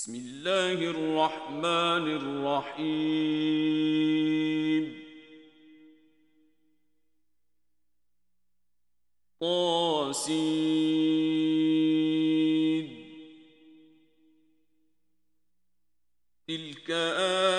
بسم الله الرحمن الرحيم. طاسين. تلك آيات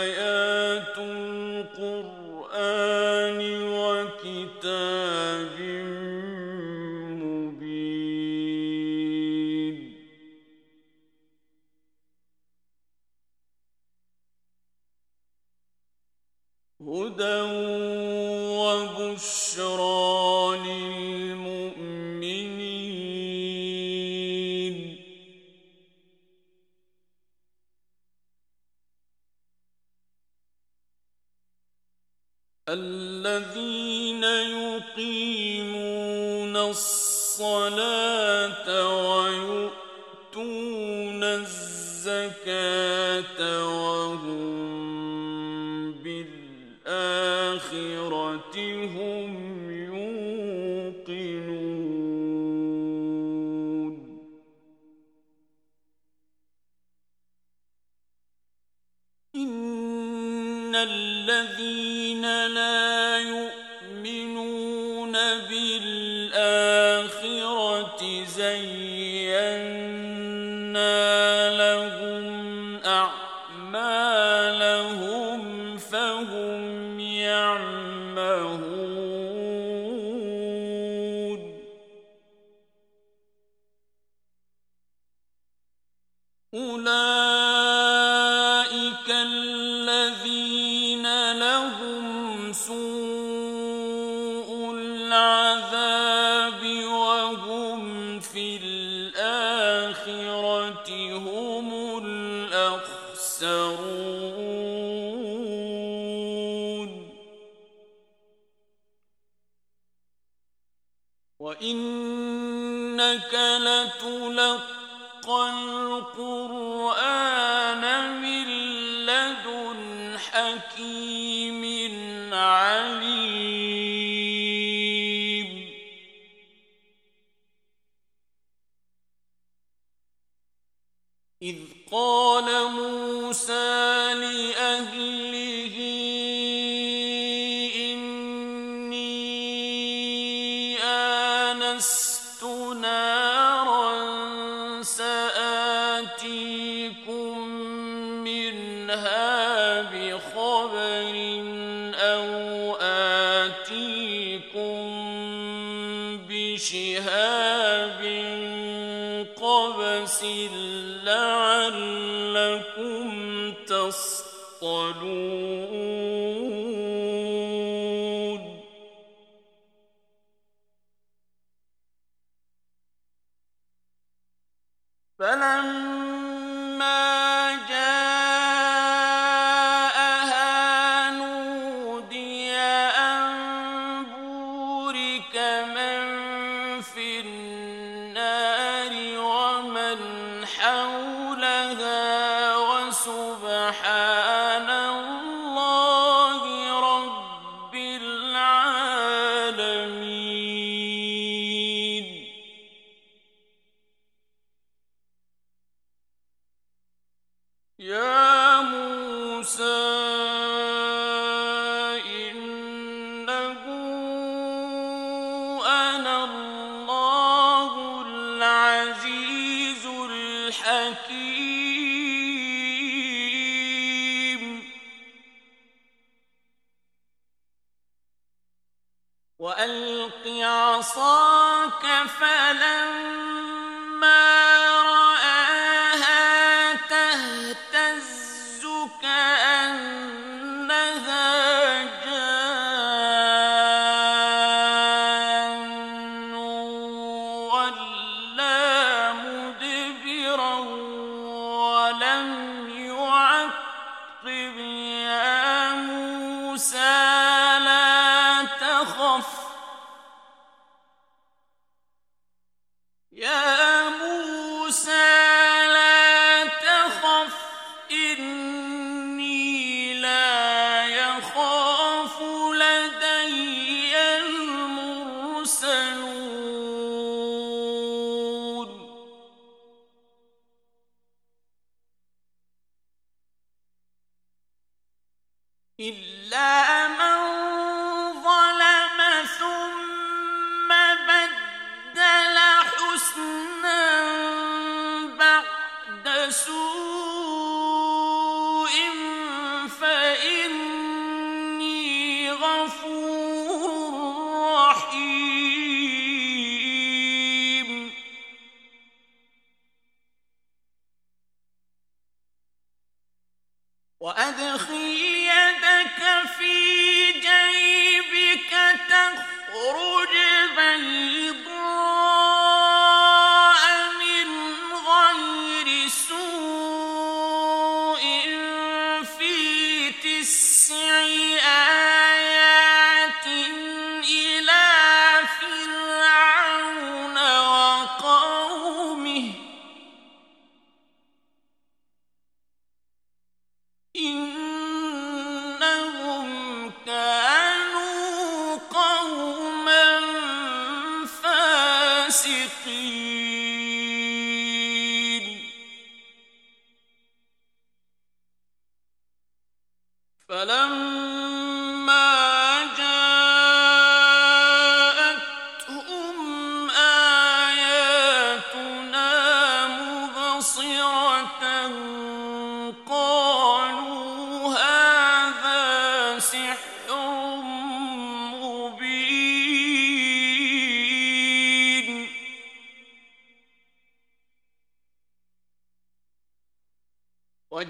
إلا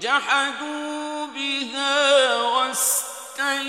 جحدوا بها واستيقنتها.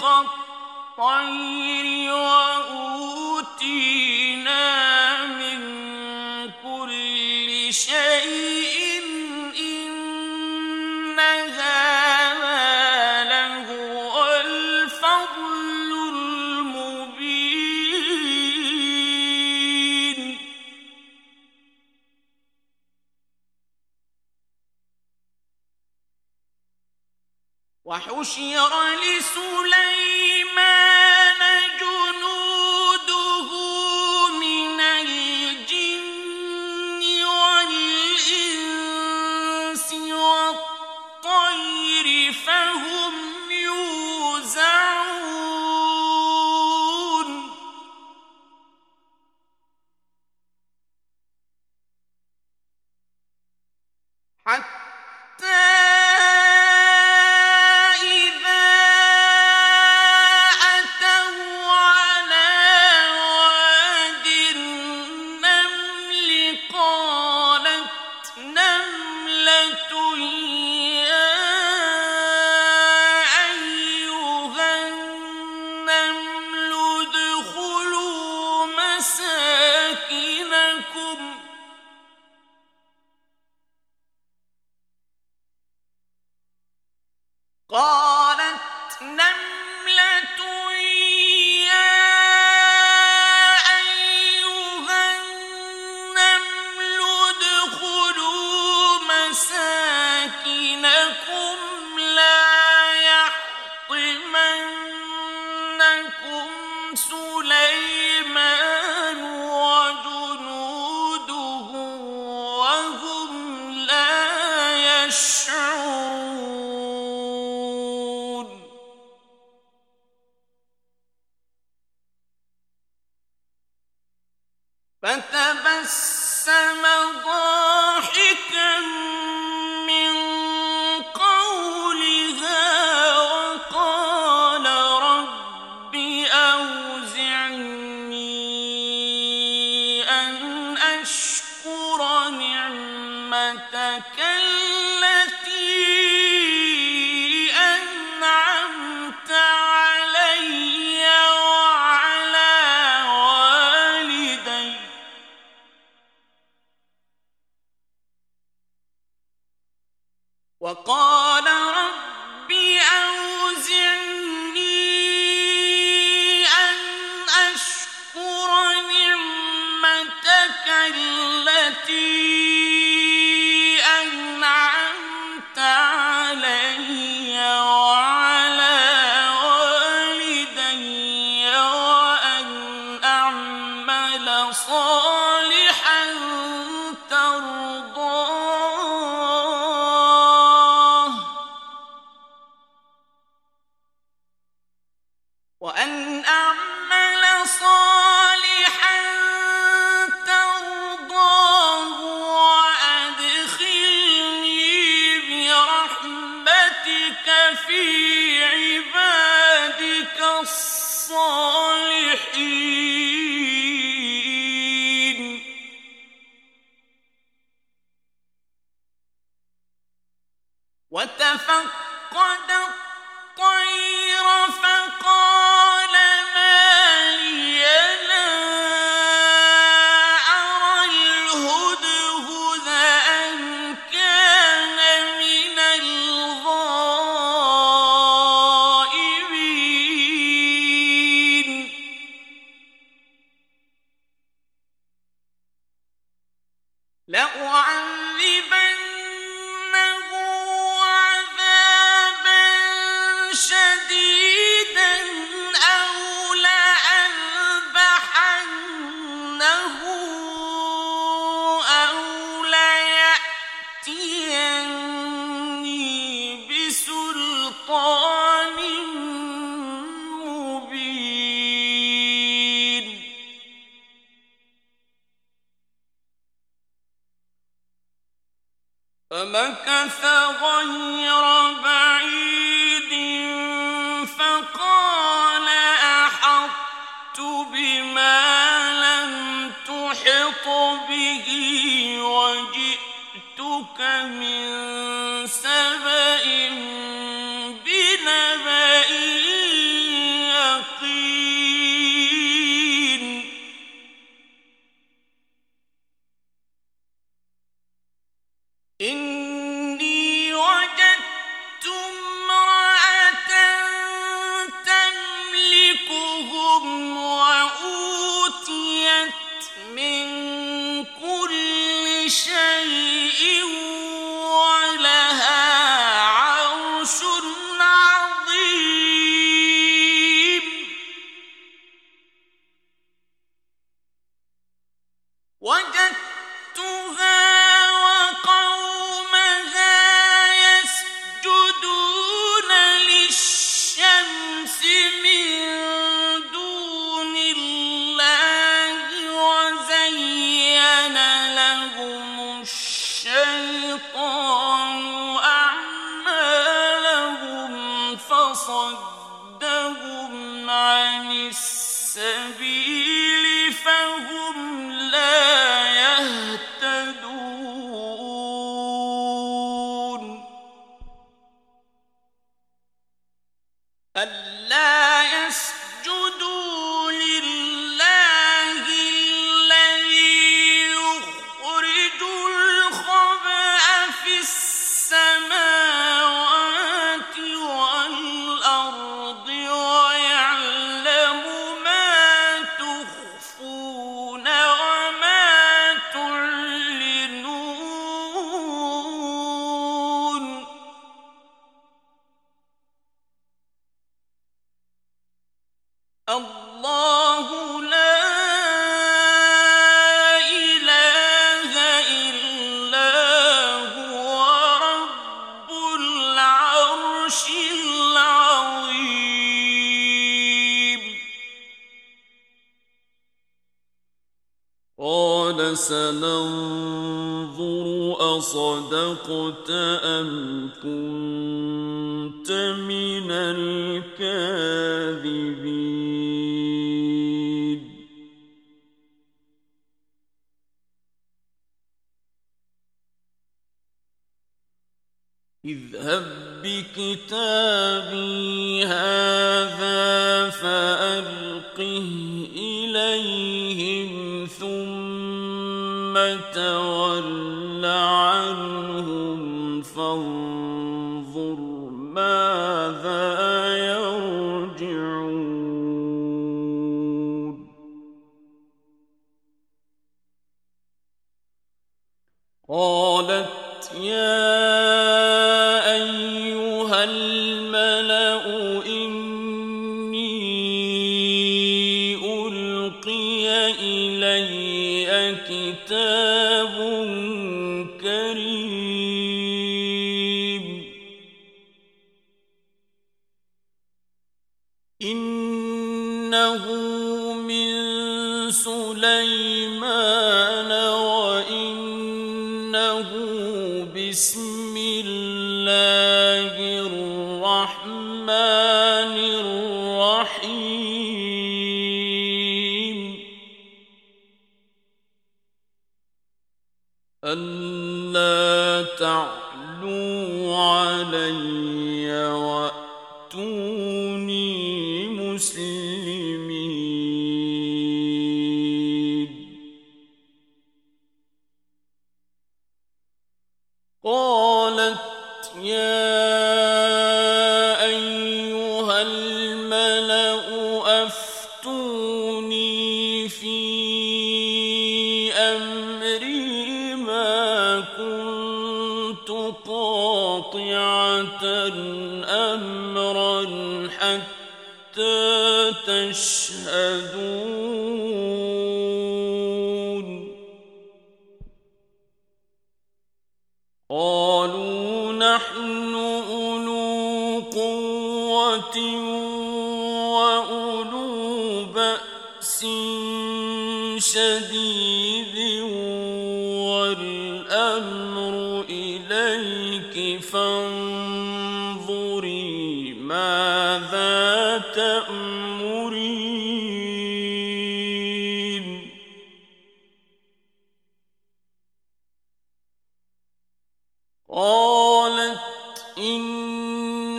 كالطير وأوتينا من كل شيء حشر لسليمان الله لا إله إلا هو رب العرش العظيم. قال سننظر أصدقت أم كنت بكتابي من سليمان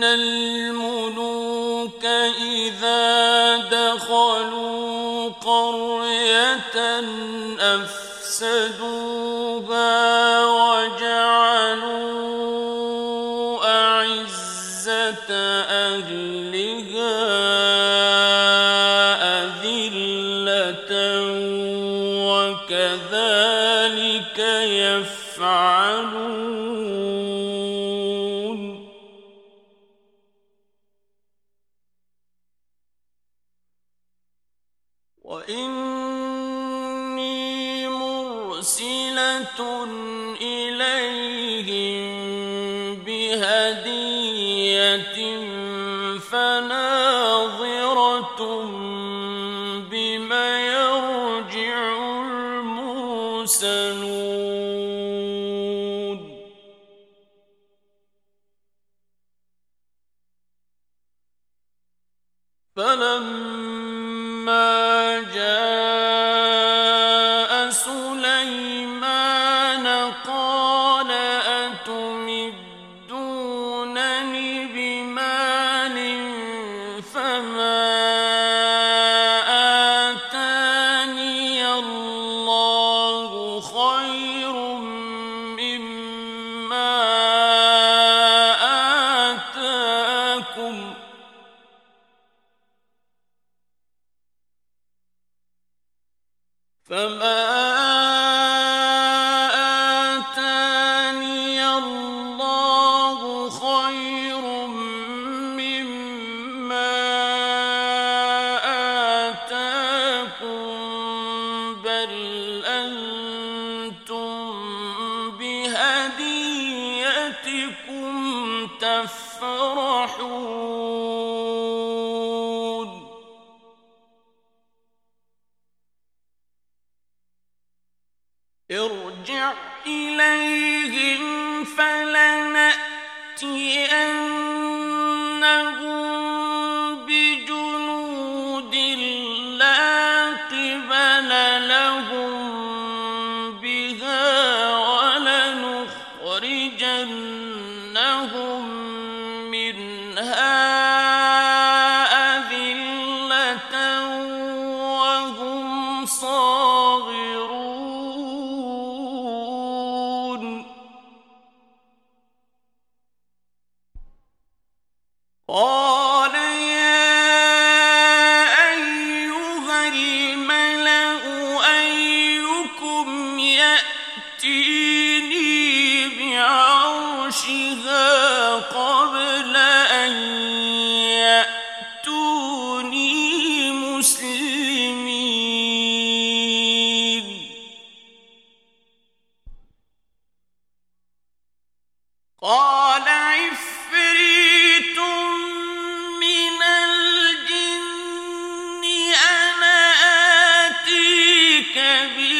إن الملوك إذا دخلوا قرية أفسدوها بِالْحَقِّ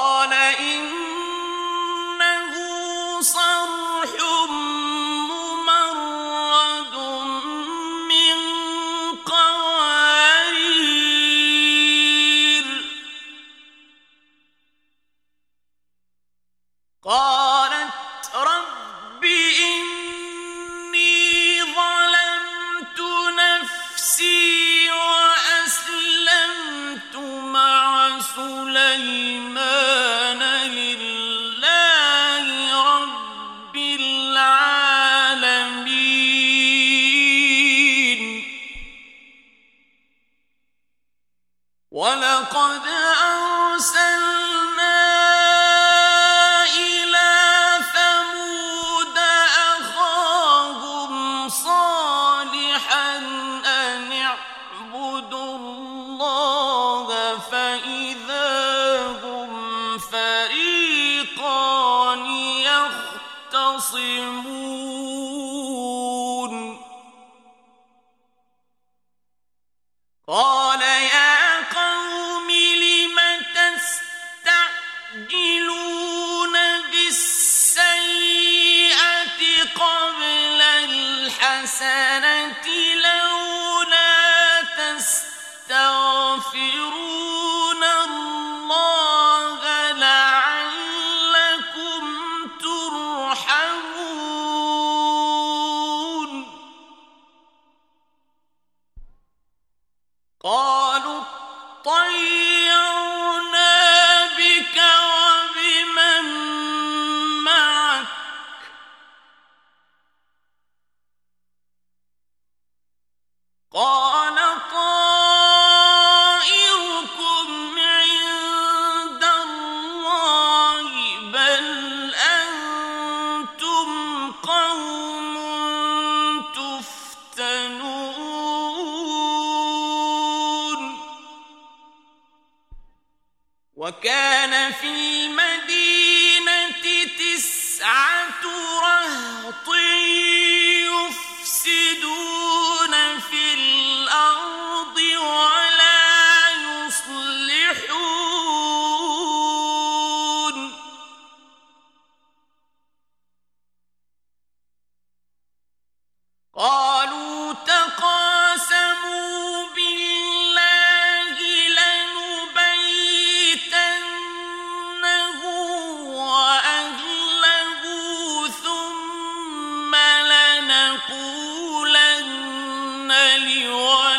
الحسنة لوليه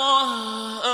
طهر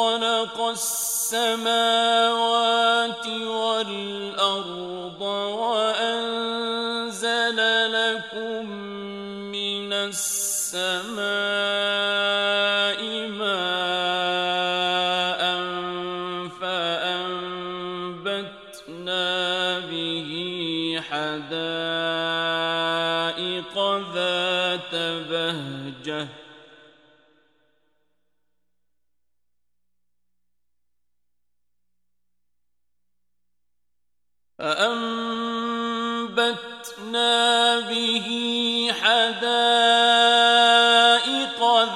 خلق السماوات والأرض وأنزل لكم من السماء فأنبتنا به حدائق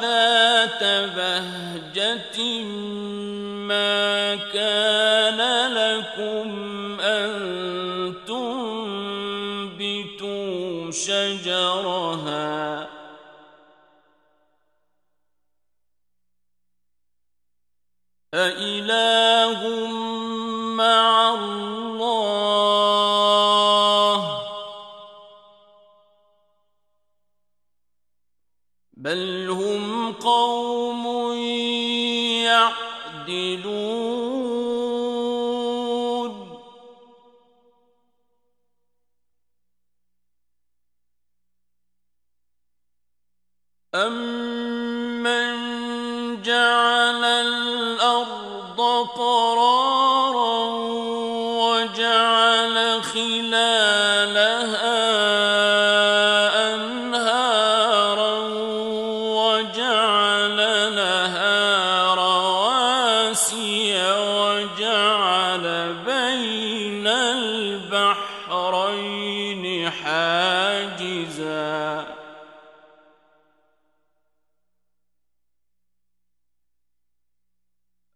ذات بهجة ما كان لكم أن تنبتوا شجرها. أإله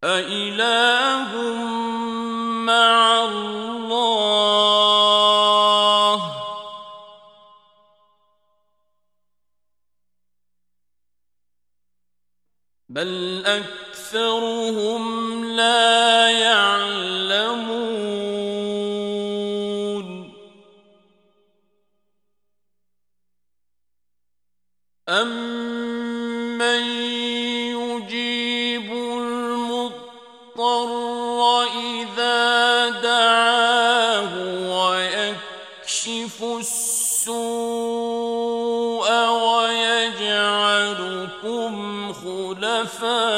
أإله مع الله؟ بل أكثر أَفَانَ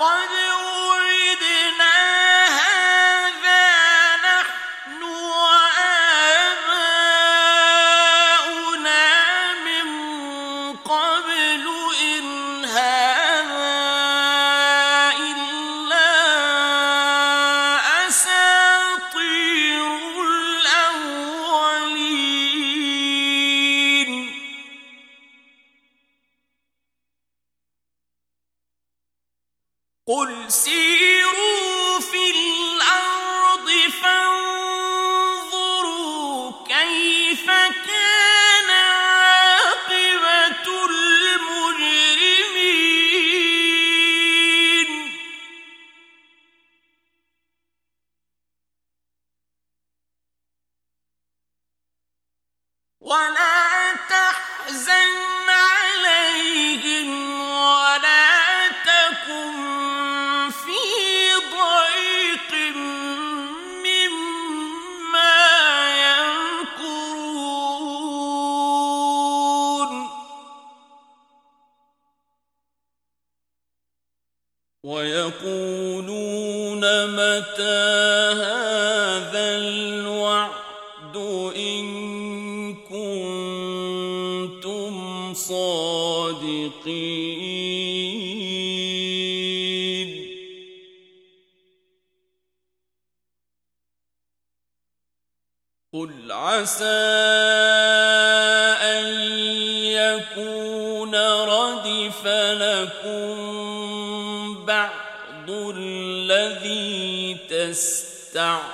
لقد صادقين. قل عسى أن يكون ردف لكم بعض الذي تستعجلون.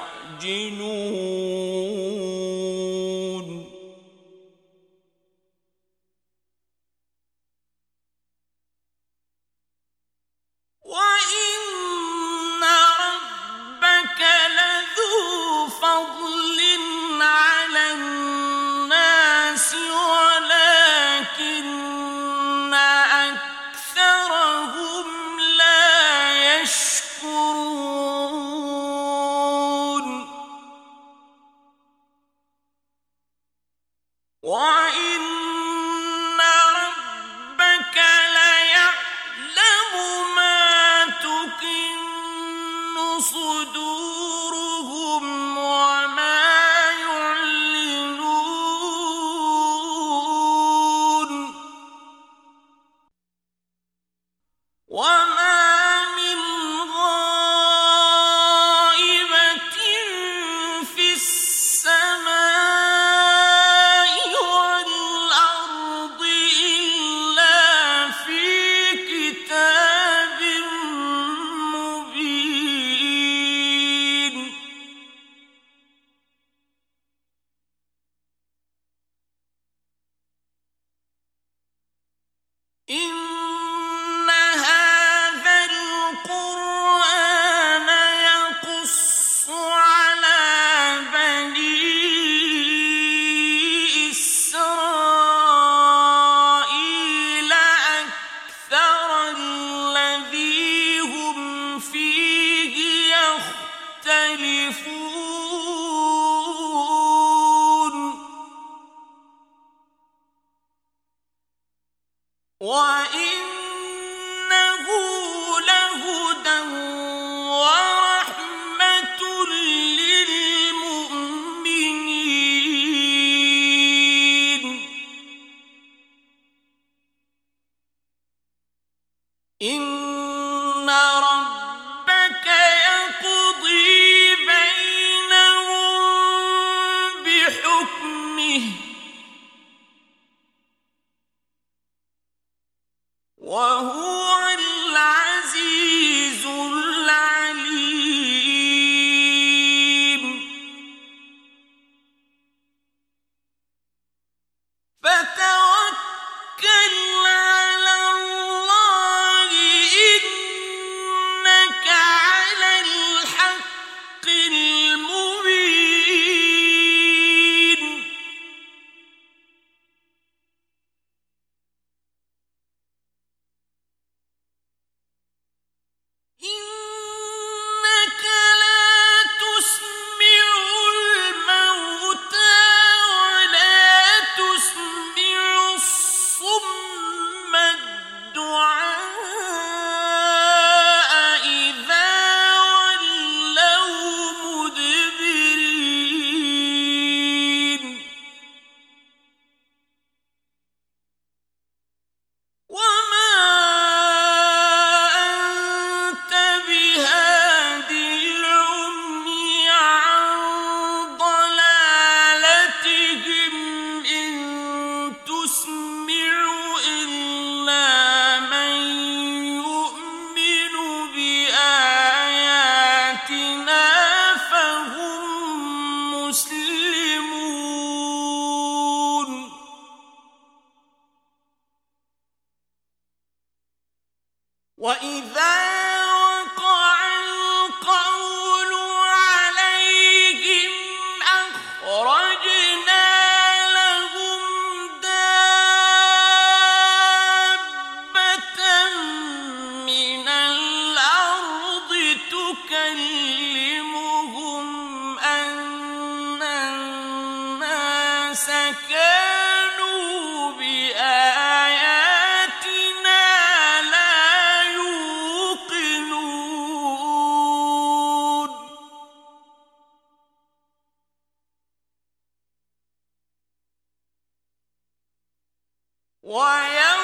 ويوم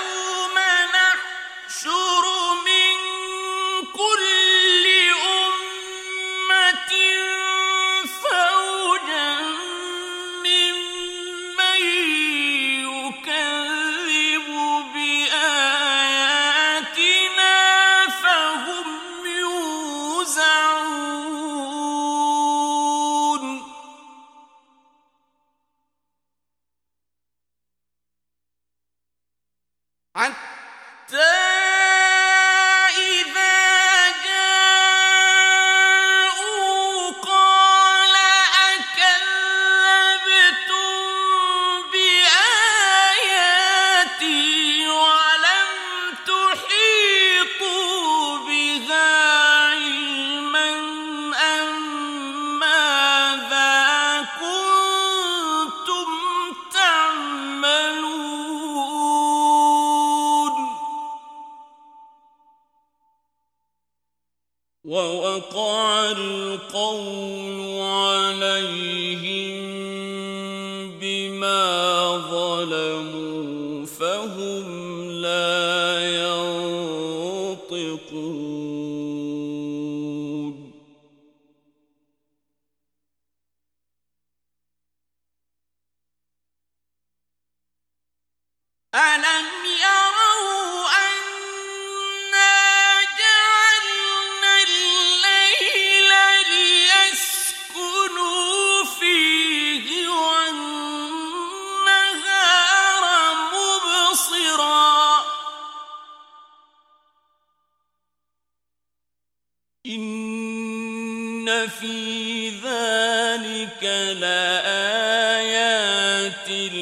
في ذلك لآيات لا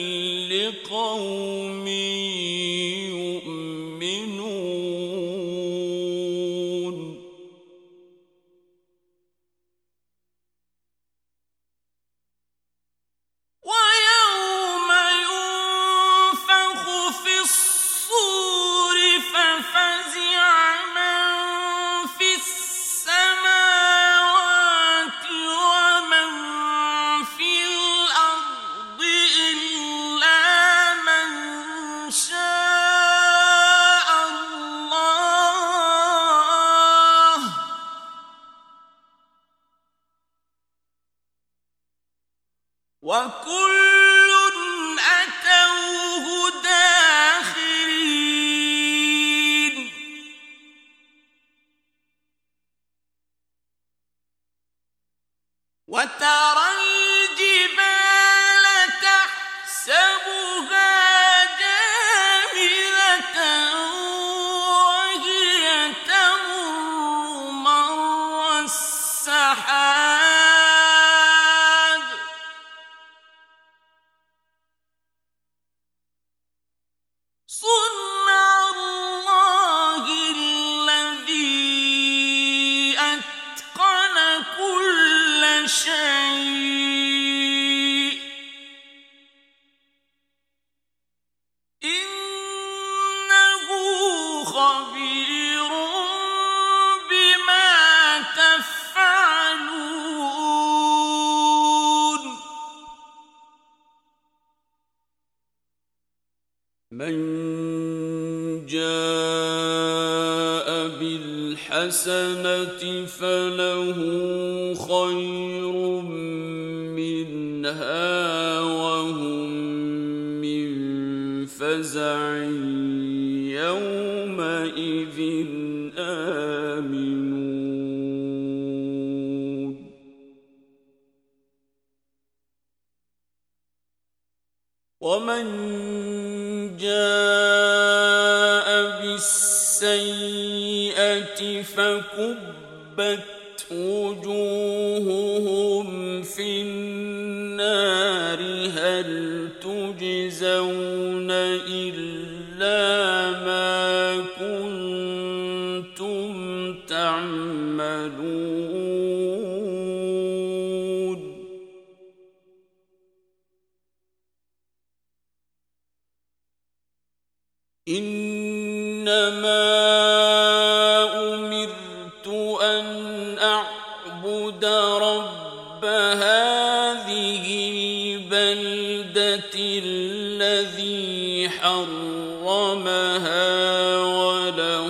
شاء فمن اهتدى